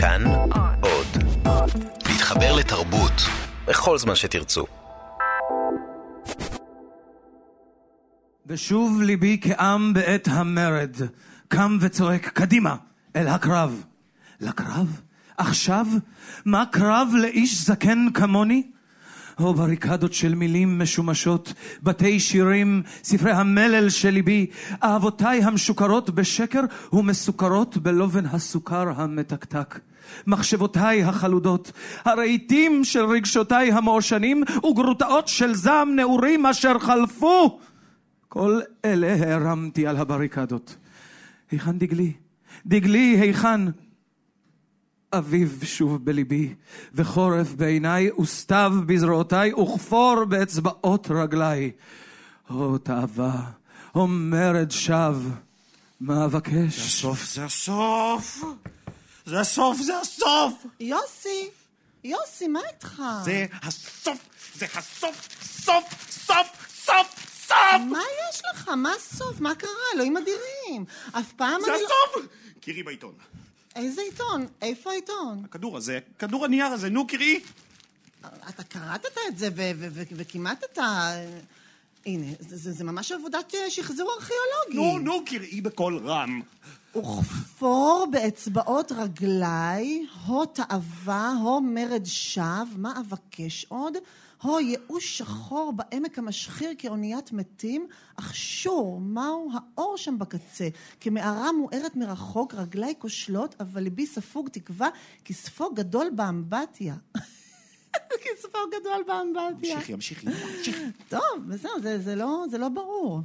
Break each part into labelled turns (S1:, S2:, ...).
S1: כאן עוד. להתחבר לתרבות בכל זמן שתרצו.
S2: ושוב ליבי כעם בעת המרד, קם וצועק קדימה, אל הקרב. לקרב? עכשיו? מה קרב לאיש זקן כמוני? או בריקדות של מילים משומשות, בתי שירים, ספרי המלל של ליבי, אהבותיי המשוכרות בשקר ומסוכרות בלובן הסוכר המתקתק. מחשבותיי החלודות, הרהיטים של רגשותיי המעושנים וגרוטאות של זעם נעורים אשר חלפו. כל אלה הרמתי על הבריקדות. היכן דגלי? דגלי היכן? אביב שוב בליבי, וחורף בעיניי, וסתיו בזרועותיי, וכפור באצבעות רגליי. או תאווה, או מרד שווא, מה אבקש?
S3: זה הסוף, זה הסוף! זה הסוף, זה הסוף!
S4: יוסי, יוסי, מה איתך?
S3: זה הסוף, זה הסוף, סוף, סוף, סוף, סוף!
S4: מה יש לך? מה הסוף? מה קרה? אלוהים אדירים. אף פעם
S3: זה
S4: אני לא...
S3: הסוף! קראי בעיתון.
S4: איזה עיתון? איפה העיתון?
S3: הכדור הזה, כדור הנייר הזה, נו קראי.
S4: אתה קראת את זה וכמעט אתה... הנה, זה, זה, זה ממש עבודת אה, שחזור ארכיאולוגי.
S3: נו, נו, קראי בקול רם.
S4: וכפור באצבעות רגליי, הו תאווה, הו מרד שווא, מה אבקש עוד? הו ייאוש שחור בעמק המשחיר כאוניית מתים, אך שור, מהו האור שם בקצה? כמערה מוארת מרחוק, רגליי כושלות, אבל ליבי ספוג תקווה, כספו גדול באמבטיה. כספו גדול באמבטיה.
S3: המשיכי, המשיכי, המשיכי.
S4: טוב, בסדר, זה, זה, לא, זה לא ברור.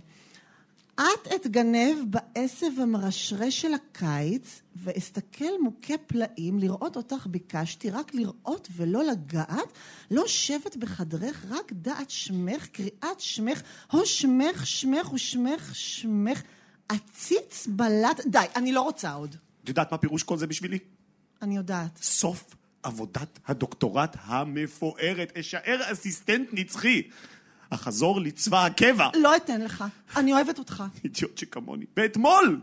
S4: את אתגנב בעשב המרשרש של הקיץ, ואסתכל מוכה פלאים, לראות אותך ביקשתי, רק לראות ולא לגעת, לא שבט בחדרך, רק דעת שמך, קריאת שמך, הו שמך, שמך ושמך, שמך, עציץ בלט, די, אני לא רוצה עוד.
S3: את יודעת מה פירוש כל זה בשבילי?
S4: אני יודעת.
S3: סוף עבודת הדוקטורט המפוארת. אשאר אסיסטנט נצחי. אחזור לצבא הקבע.
S4: לא אתן לך, אני אוהבת אותך.
S3: אידיוט שכמוני. ואתמול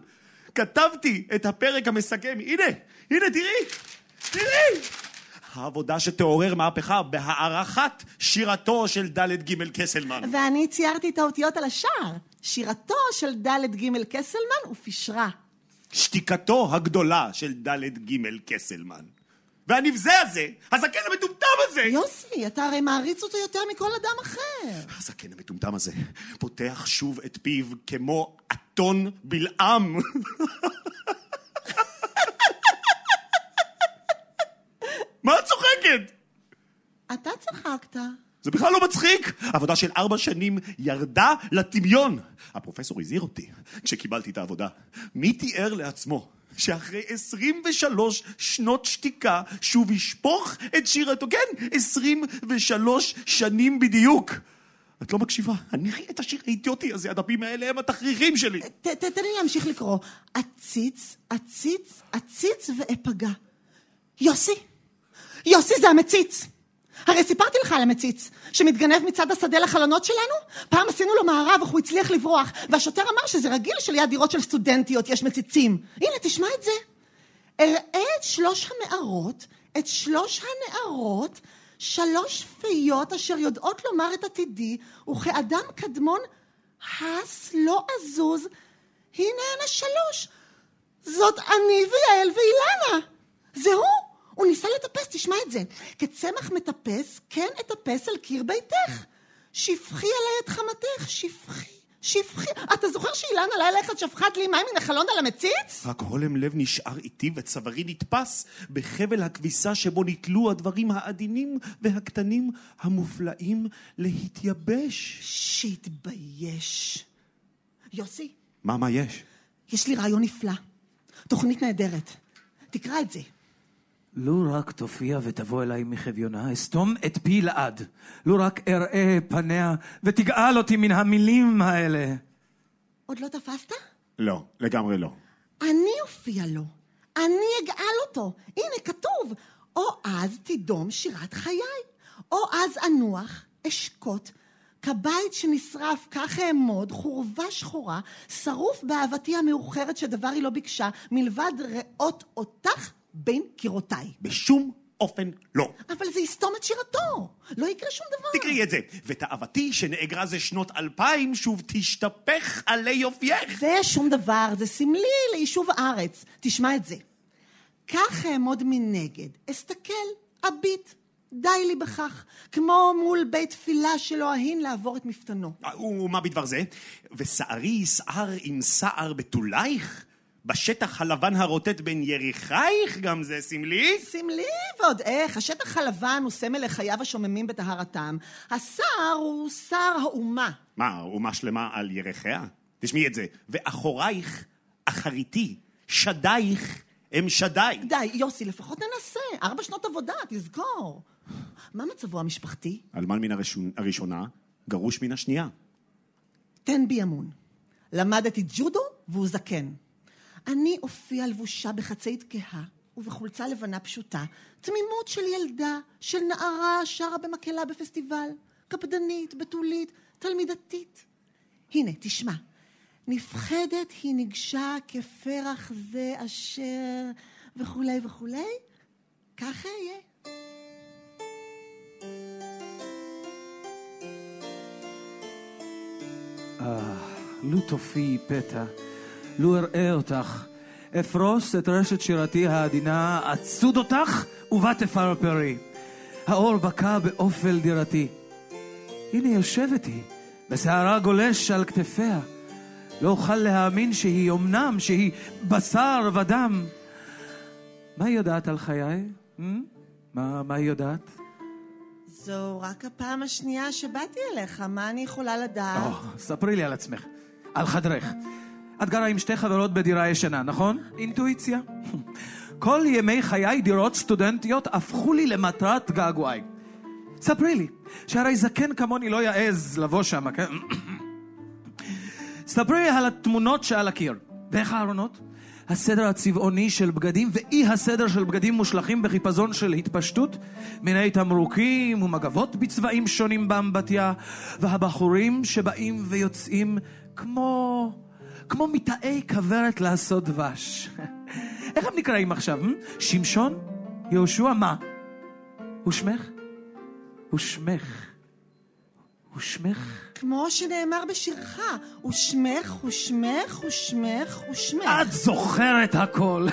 S3: כתבתי את הפרק המסכם. הנה, הנה, תראי, תראי. העבודה שתעורר מהפכה בהערכת שירתו של ד' ג' קסלמן.
S4: ואני ציירתי את האותיות על השער. שירתו של ד' ג' קסלמן ופשרה.
S3: שתיקתו הגדולה של ד' ג' קסלמן. והנבזה הזה, הזקן המטומטם הזה,
S4: יוסי, אתה הרי מעריץ אותו יותר מכל אדם אחר.
S3: הזקן המטומטם הזה, פותח שוב את פיו כמו אתון בלעם. מה את צוחקת?
S4: אתה צחקת.
S3: זה בכלל לא מצחיק! עבודה של ארבע שנים ירדה לטמיון. הפרופסור הזהיר אותי כשקיבלתי את העבודה. מי תיאר לעצמו שאחרי 23 שנות שתיקה שוב ישפוך את שירתו? כן, 23 שנים בדיוק. את לא מקשיבה. הניחי את השיר האידיוטי הזה, הדפים האלה הם התכריכים שלי.
S4: תן לי להמשיך לקרוא. עציץ, עציץ, עציץ ואפגע. יוסי, יוסי זה המציץ. הרי סיפרתי לך על המציץ, שמתגנב מצד השדה לחלונות שלנו? פעם עשינו לו מארב, אך הוא הצליח לברוח, והשוטר אמר שזה רגיל שליד דירות של סטודנטיות יש מציצים. הנה, תשמע את זה. אראה את שלוש הנערות, את שלוש הנערות, שלוש פיות אשר יודעות לומר את עתידי, וכאדם קדמון, הס לא אזוז, הנה הן השלוש. זאת אני ויעל ואילנה. זה הוא. הוא ניסה לטפס, תשמע את זה. כצמח מטפס, כן אטפס על קיר ביתך. שפכי עליי את חמתך, שפכי, שפכי. אתה זוכר שאילנה לילה אחד שפכת לי מים מן החלון על המציץ?
S3: רק הולם לב נשאר איתי וצווארי נתפס בחבל הכביסה שבו נתלו הדברים העדינים והקטנים המופלאים להתייבש.
S4: שיתבייש. יוסי,
S3: מה, מה יש?
S4: יש לי רעיון נפלא. תוכנית נהדרת. תקרא את זה.
S2: לו רק תופיע ותבוא אליי מחביונה, אסתום את פי לעד. לו רק אראה פניה ותגאל אותי מן המילים האלה.
S4: עוד לא תפסת?
S3: לא, לגמרי לא.
S4: אני אופיע לו. אני אגאל אותו. הנה, כתוב. או אז תדום שירת חיי, או אז אנוח, אשקוט, כבית שנשרף, כך אעמוד, חורבה שחורה, שרוף באהבתי המאוחרת שדבר היא לא ביקשה, מלבד ראות אותך בין קירותיי.
S3: בשום אופן לא.
S4: אבל זה יסתום את שירתו. לא יקרה שום דבר.
S3: תקראי את זה. ותאוותי שנאגרה זה שנות אלפיים, שוב תשתפך עלי יופייך.
S4: זה שום דבר, זה סמלי ליישוב הארץ. תשמע את זה. כך אעמוד מנגד, אסתכל, אביט, די לי בכך, כמו מול בית תפילה שלא אהין לעבור את מפתנו.
S3: ומה בדבר זה? ושערי יסער עם סער בתולייך? בשטח הלבן הרוטט בין יריחייך גם זה סמלי?
S4: סמלי ועוד איך, השטח הלבן הוא סמל לחייו השוממים בטהרתם. הסער הוא סער האומה.
S3: מה, אומה שלמה על ירחיה? תשמעי את זה. ואחורייך, אחריתי, שדייך, הם שדי.
S4: די, יוסי, לפחות ננסה. ארבע שנות עבודה, תזכור. מה מצבו המשפחתי?
S3: אלמן מן הראשון, הראשונה, גרוש מן השנייה.
S4: תן בי אמון. למדתי ג'ודו והוא זקן. אני אופיע לבושה בחצאית כהה ובחולצה לבנה פשוטה, תמימות של ילדה, של נערה שרה במקהלה בפסטיבל, קפדנית, בתולית, תלמידתית. הנה, תשמע. נפחדת היא ניגשה כפרח זה אשר וכולי וכולי, ככה אהיה.
S2: אה, לו תופיעי פתע, לו אראה אותך, אפרוס את רשת שירתי העדינה, אצוד אותך ובה תפרפרי. האור בקע באופל דירתי. הנה יושבת היא, בשערה גולש על כתפיה. לא אוכל להאמין שהיא אמנם, שהיא בשר ודם. מה היא יודעת על חיי? Hmm? מה, מה היא יודעת?
S4: זו רק הפעם השנייה שבאתי אליך, מה אני יכולה לדעת?
S2: או, ספרי לי על עצמך, על חדרך. את גרה עם שתי חברות בדירה ישנה, נכון? אינטואיציה. כל ימי חיי דירות סטודנטיות הפכו לי למטרת געגועי. ספרי לי, שהרי זקן כמוני לא יעז לבוא שם, כן? ספרי על התמונות שעל הקיר. ואיך הארונות? הסדר הצבעוני של בגדים ואי הסדר של בגדים מושלכים בחיפזון של התפשטות, מיני תמרוקים ומגבות בצבעים שונים באמבטיה, והבחורים שבאים ויוצאים כמו... כמו מתאי כוורת לעשות דבש. איך הם נקראים עכשיו? שמשון? יהושע? מה? ושמך? ושמך? ושמך?
S4: כמו שנאמר בשירך, ושמך, ושמך, ושמך, ושמך.
S2: את זוכרת הכל.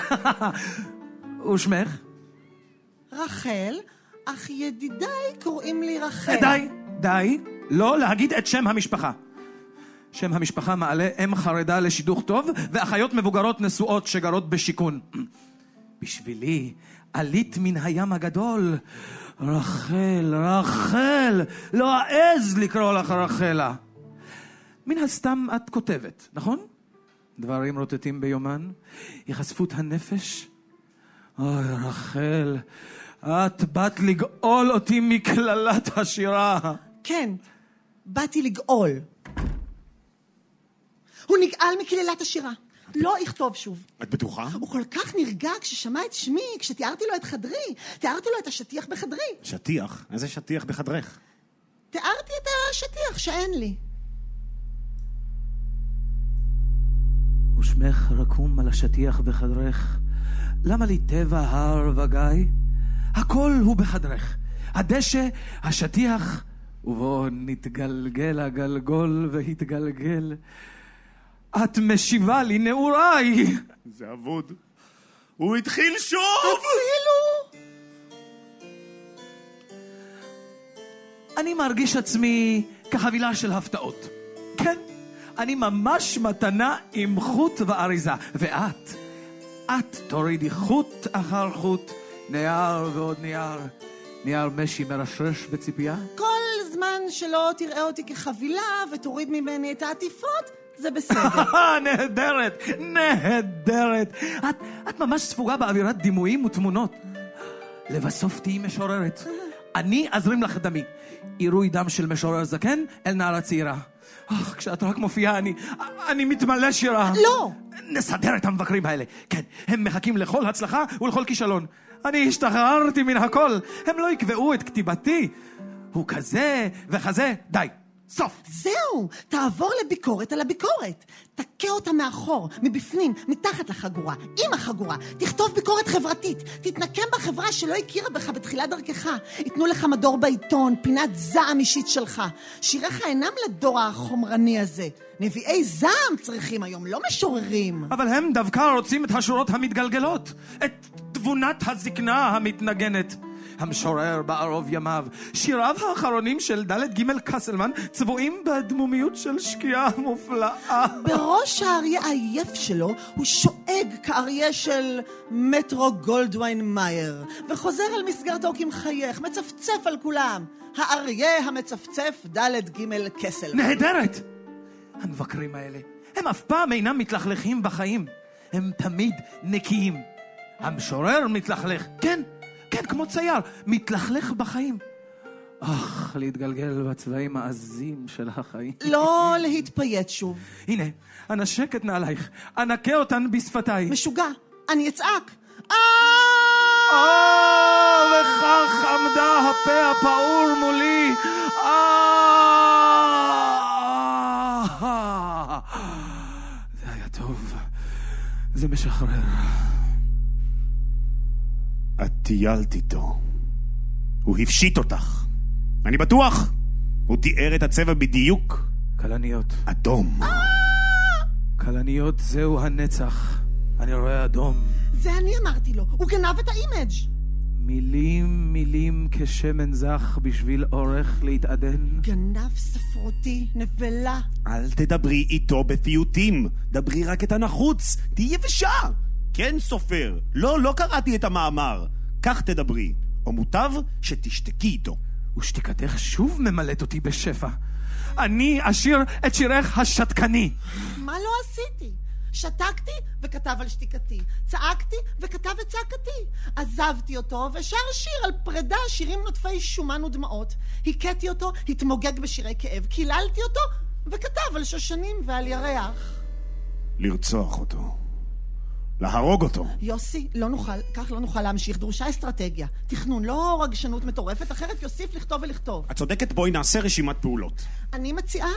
S2: ושמך?
S4: רחל, אך ידידיי קוראים לי רחל.
S2: די, די, לא להגיד את שם המשפחה. שם המשפחה מעלה אם חרדה לשידוך טוב ואחיות מבוגרות נשואות שגרות בשיכון. בשבילי עלית מן הים הגדול. רחל, רחל, לא אעז לקרוא לך רחלה. מן הסתם את כותבת, נכון? דברים רוטטים ביומן, יחשפות הנפש. אוי, רחל, את באת לגאול אותי מקללת השירה.
S4: כן, באתי לגאול. הוא נגאל מקללת השירה. לא יכתוב שוב.
S3: את בטוחה?
S4: הוא כל כך נרגע כששמע את שמי, כשתיארתי לו את חדרי. תיארתי לו את השטיח בחדרי.
S3: שטיח? איזה שטיח בחדרך?
S4: תיארתי את השטיח שאין לי.
S2: ושמך רקום על השטיח בחדרך. למה לי טבע הר וגיא? הכל הוא בחדרך. הדשא, השטיח, ובו נתגלגל הגלגול והתגלגל. את משיבה לי נעוריי.
S3: זה אבוד. הוא התחיל שוב!
S4: הצילו!
S2: אני מרגיש עצמי כחבילה של הפתעות. כן, אני ממש מתנה עם חוט ואריזה. ואת, את תורידי חוט אחר חוט, נייר ועוד נייר. נייר משי מרשרש בציפייה?
S4: כל זמן שלא תראה אותי כחבילה ותוריד ממני את העטיפות, זה בסדר.
S2: נהדרת, נהדרת. את, את ממש ספוגה באווירת דימויים ותמונות. לבסוף תהיי משוררת. אני אזרים לך דמי. עירוי דם של משורר זקן אל נערה צעירה. אך, כשאת רק מופיעה, אני, אני מתמלא שירה.
S4: לא.
S2: נסדר את המבקרים האלה. כן, הם מחכים לכל הצלחה ולכל כישלון. אני השתחררתי מן הכל. הם לא יקבעו את כתיבתי. הוא כזה וכזה. די. סוף.
S4: זהו, תעבור לביקורת על הביקורת. תכה אותה מאחור, מבפנים, מתחת לחגורה, עם החגורה. תכתוב ביקורת חברתית. תתנקם בחברה שלא הכירה בך בתחילת דרכך. ייתנו לך מדור בעיתון, פינת זעם אישית שלך. שיריך אינם לדור החומרני הזה. נביאי זעם צריכים היום, לא משוררים.
S2: אבל הם דווקא רוצים את השורות המתגלגלות, את תבונת הזקנה המתנגנת. המשורר בערוב ימיו. שיריו האחרונים של ד' ג' קסלמן צבועים בדמומיות של שקיעה מופלאה.
S4: בראש האריה העייף שלו הוא שואג כאריה של מטרו גולדווין מאייר, וחוזר על מסגרתו כמחייך, מצפצף על כולם. האריה המצפצף ד' ג' קסלמן.
S2: נהדרת! המבקרים האלה, הם אף פעם אינם מתלכלכים בחיים. הם תמיד נקיים. המשורר מתלכלך, כן, כן, כמו צייר, מתלכלך בחיים. אך, להתגלגל בצבעים העזים של החיים.
S4: לא להתפייט שוב.
S2: הנה, אנשק את נעלייך, אנקה אותן בשפתיי.
S4: משוגע, אני אצעק.
S2: וכך עמדה הפה הפעור מולי. זה היה טוב. זה משחרר.
S3: טיילת איתו. הוא הפשיט אותך. אני בטוח. הוא תיאר את הצבע בדיוק.
S2: כלניות.
S3: אדום.
S2: כלניות זהו הנצח. אני רואה אדום.
S4: זה אני אמרתי לו, הוא גנב את ה image.
S2: מילים מילים כשמן זך בשביל אורך להתעדן.
S4: גנב ספרותי, נבלה.
S3: אל תדברי איתו בפיוטים. דברי רק את הנחוץ. תהיי יבשה. כן, סופר. לא, לא קראתי את המאמר. כך תדברי. או מוטב שתשתקי איתו.
S2: ושתיקתך שוב ממלאת אותי בשפע. אני אשיר את שירך השתקני.
S4: מה לא עשיתי? שתקתי וכתב על שתיקתי. צעקתי וכתב את צעקתי. עזבתי אותו ושר שיר על פרידה, שירים נוטפי שומן ודמעות. הכיתי אותו, התמוגג בשירי כאב. קיללתי אותו וכתב על שושנים ועל ירח.
S3: לרצוח אותו. להרוג אותו.
S4: יוסי, לא נוכל, כך לא נוכל להמשיך. דרושה אסטרטגיה. תכנון, לא רגשנות מטורפת, אחרת יוסיף לכתוב ולכתוב.
S3: את צודקת, בואי נעשה רשימת פעולות.
S4: אני מציעה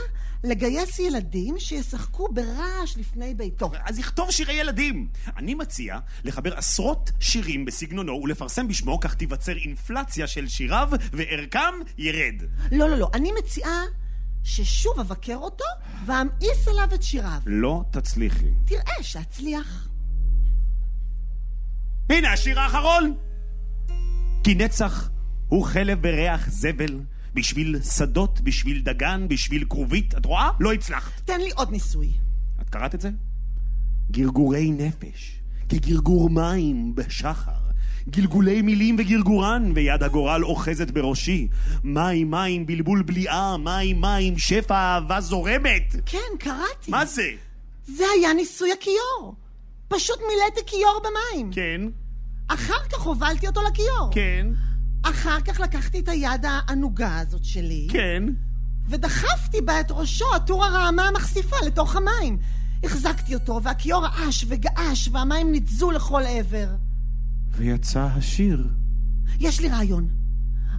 S4: לגייס ילדים שישחקו ברעש לפני ביתו.
S3: אז יכתוב שירי ילדים. אני מציע לחבר עשרות שירים בסגנונו ולפרסם בשמו, כך תיווצר אינפלציה של שיריו וערכם ירד.
S4: לא, לא, לא. אני מציעה ששוב אבקר אותו ואמאיס עליו את שיריו.
S3: לא תצליחי.
S4: תראה שאצליח.
S3: הנה השיר האחרון! כי נצח הוא חלב בריח זבל, בשביל שדות, בשביל דגן, בשביל כרובית. את רואה? לא הצלחת.
S4: תן לי עוד ניסוי.
S3: את קראת את זה? גרגורי נפש, כגרגור מים בשחר. גלגולי מילים וגרגורן, ויד הגורל אוחזת בראשי. מים, מים, בלבול בליעה, מים, מים, שפע אהבה זורמת.
S4: כן, קראתי.
S3: מה זה?
S4: זה היה ניסוי הכיור. פשוט מילאתי כיור במים.
S3: כן,
S4: אחר כך הובלתי אותו לכיור.
S3: כן,
S4: אחר כך לקחתי את היד הענוגה הזאת שלי,
S3: כן.
S4: ודחפתי בה את ראשו, הטור הרעמה המחשיפה, לתוך המים. החזקתי אותו, והכיור רעש וגעש, והמים ניתזו לכל עבר.
S3: ויצא השיר.
S4: יש לי רעיון.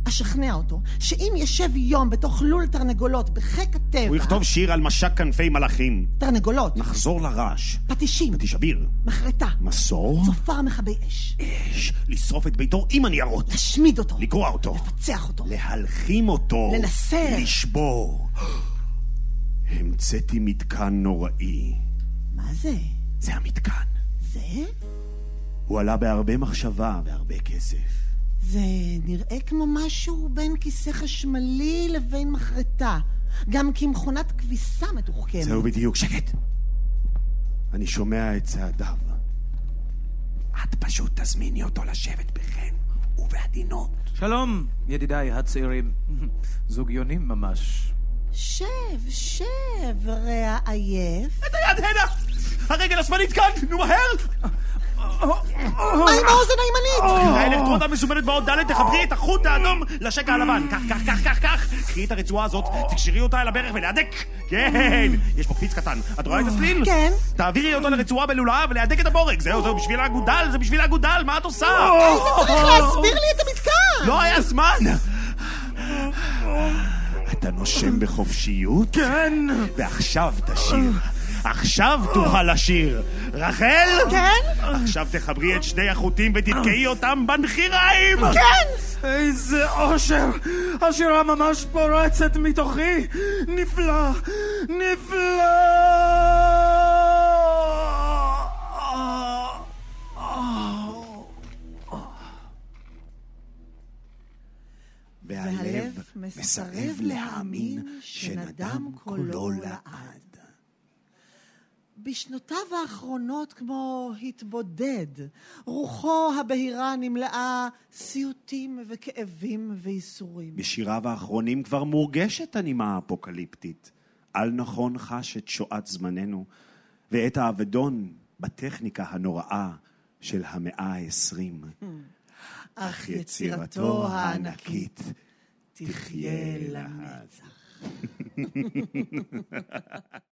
S4: אשכנע אותו שאם ישב יום בתוך לול תרנגולות בחיק הטבע...
S3: הוא יכתוב שיר על משק כנפי מלאכים.
S4: תרנגולות,
S3: נחזור לרעש.
S4: פטישים,
S3: ותשביר.
S4: מחרטה,
S3: מסור?
S4: צופר מכבי אש.
S3: אש. לשרוף את ביתו עם הניירות.
S4: תשמיד אותו.
S3: לקרוע אותו.
S4: לפצח אותו.
S3: להלחים אותו.
S4: לנסר.
S3: לשבור. המצאתי מתקן נוראי.
S4: מה זה?
S3: זה המתקן.
S4: זה?
S3: הוא עלה בהרבה מחשבה והרבה כסף.
S4: זה נראה כמו משהו בין כיסא חשמלי לבין מחרטה. גם כמכונת כביסה מתוחכמת.
S3: זהו בדיוק. שקט! אני שומע את צעדיו. את פשוט תזמיני אותו לשבת בחן ובעדינות.
S2: שלום, ידידיי הצעירים. זוגיונים ממש.
S4: שב, שב, רע עייף.
S3: את היד הנה! הרגל השמאלית כאן! נו מהר!
S4: מה עם האוזן הימנית?
S3: האלקטרודה מסומנת באות ד' תחברי את החוט האדום לשקע הלבן. כך, כך, כך, כך, כך. קחי את הרצועה הזאת, תקשרי אותה אל הברך ולהדק. כן! יש פה קפיץ קטן. את רואה את הסליל?
S4: כן.
S3: תעבירי אותו לרצועה בלולאה ולהדק את הבורג. זהו, זהו, בשביל האגודל, זה בשביל האגודל, מה את עושה?
S4: היית צריך להסביר לי את המתקן!
S3: לא היה זמן! את אתה נושם בחופשיות?
S2: כן!
S3: ועכשיו תשיר. עכשיו תוכל לשיר. רחל?
S4: כן?
S3: עכשיו תחברי את שני החוטים ותתקעי אותם בנחיריים!
S4: כן!
S2: איזה אושר! השירה ממש פורצת מתוכי! נפלא! נפלא!
S4: והלב מסרב להאמין שנדם קולו לעד. בשנותיו האחרונות כמו התבודד, רוחו הבהירה נמלאה סיוטים וכאבים וייסורים.
S3: בשיריו האחרונים כבר מורגשת הנימה האפוקליפטית. על נכון חש את שואת זמננו, ואת האבדון בטכניקה הנוראה של המאה העשרים.
S4: אך יצירתו הענקית תחיה לנצח.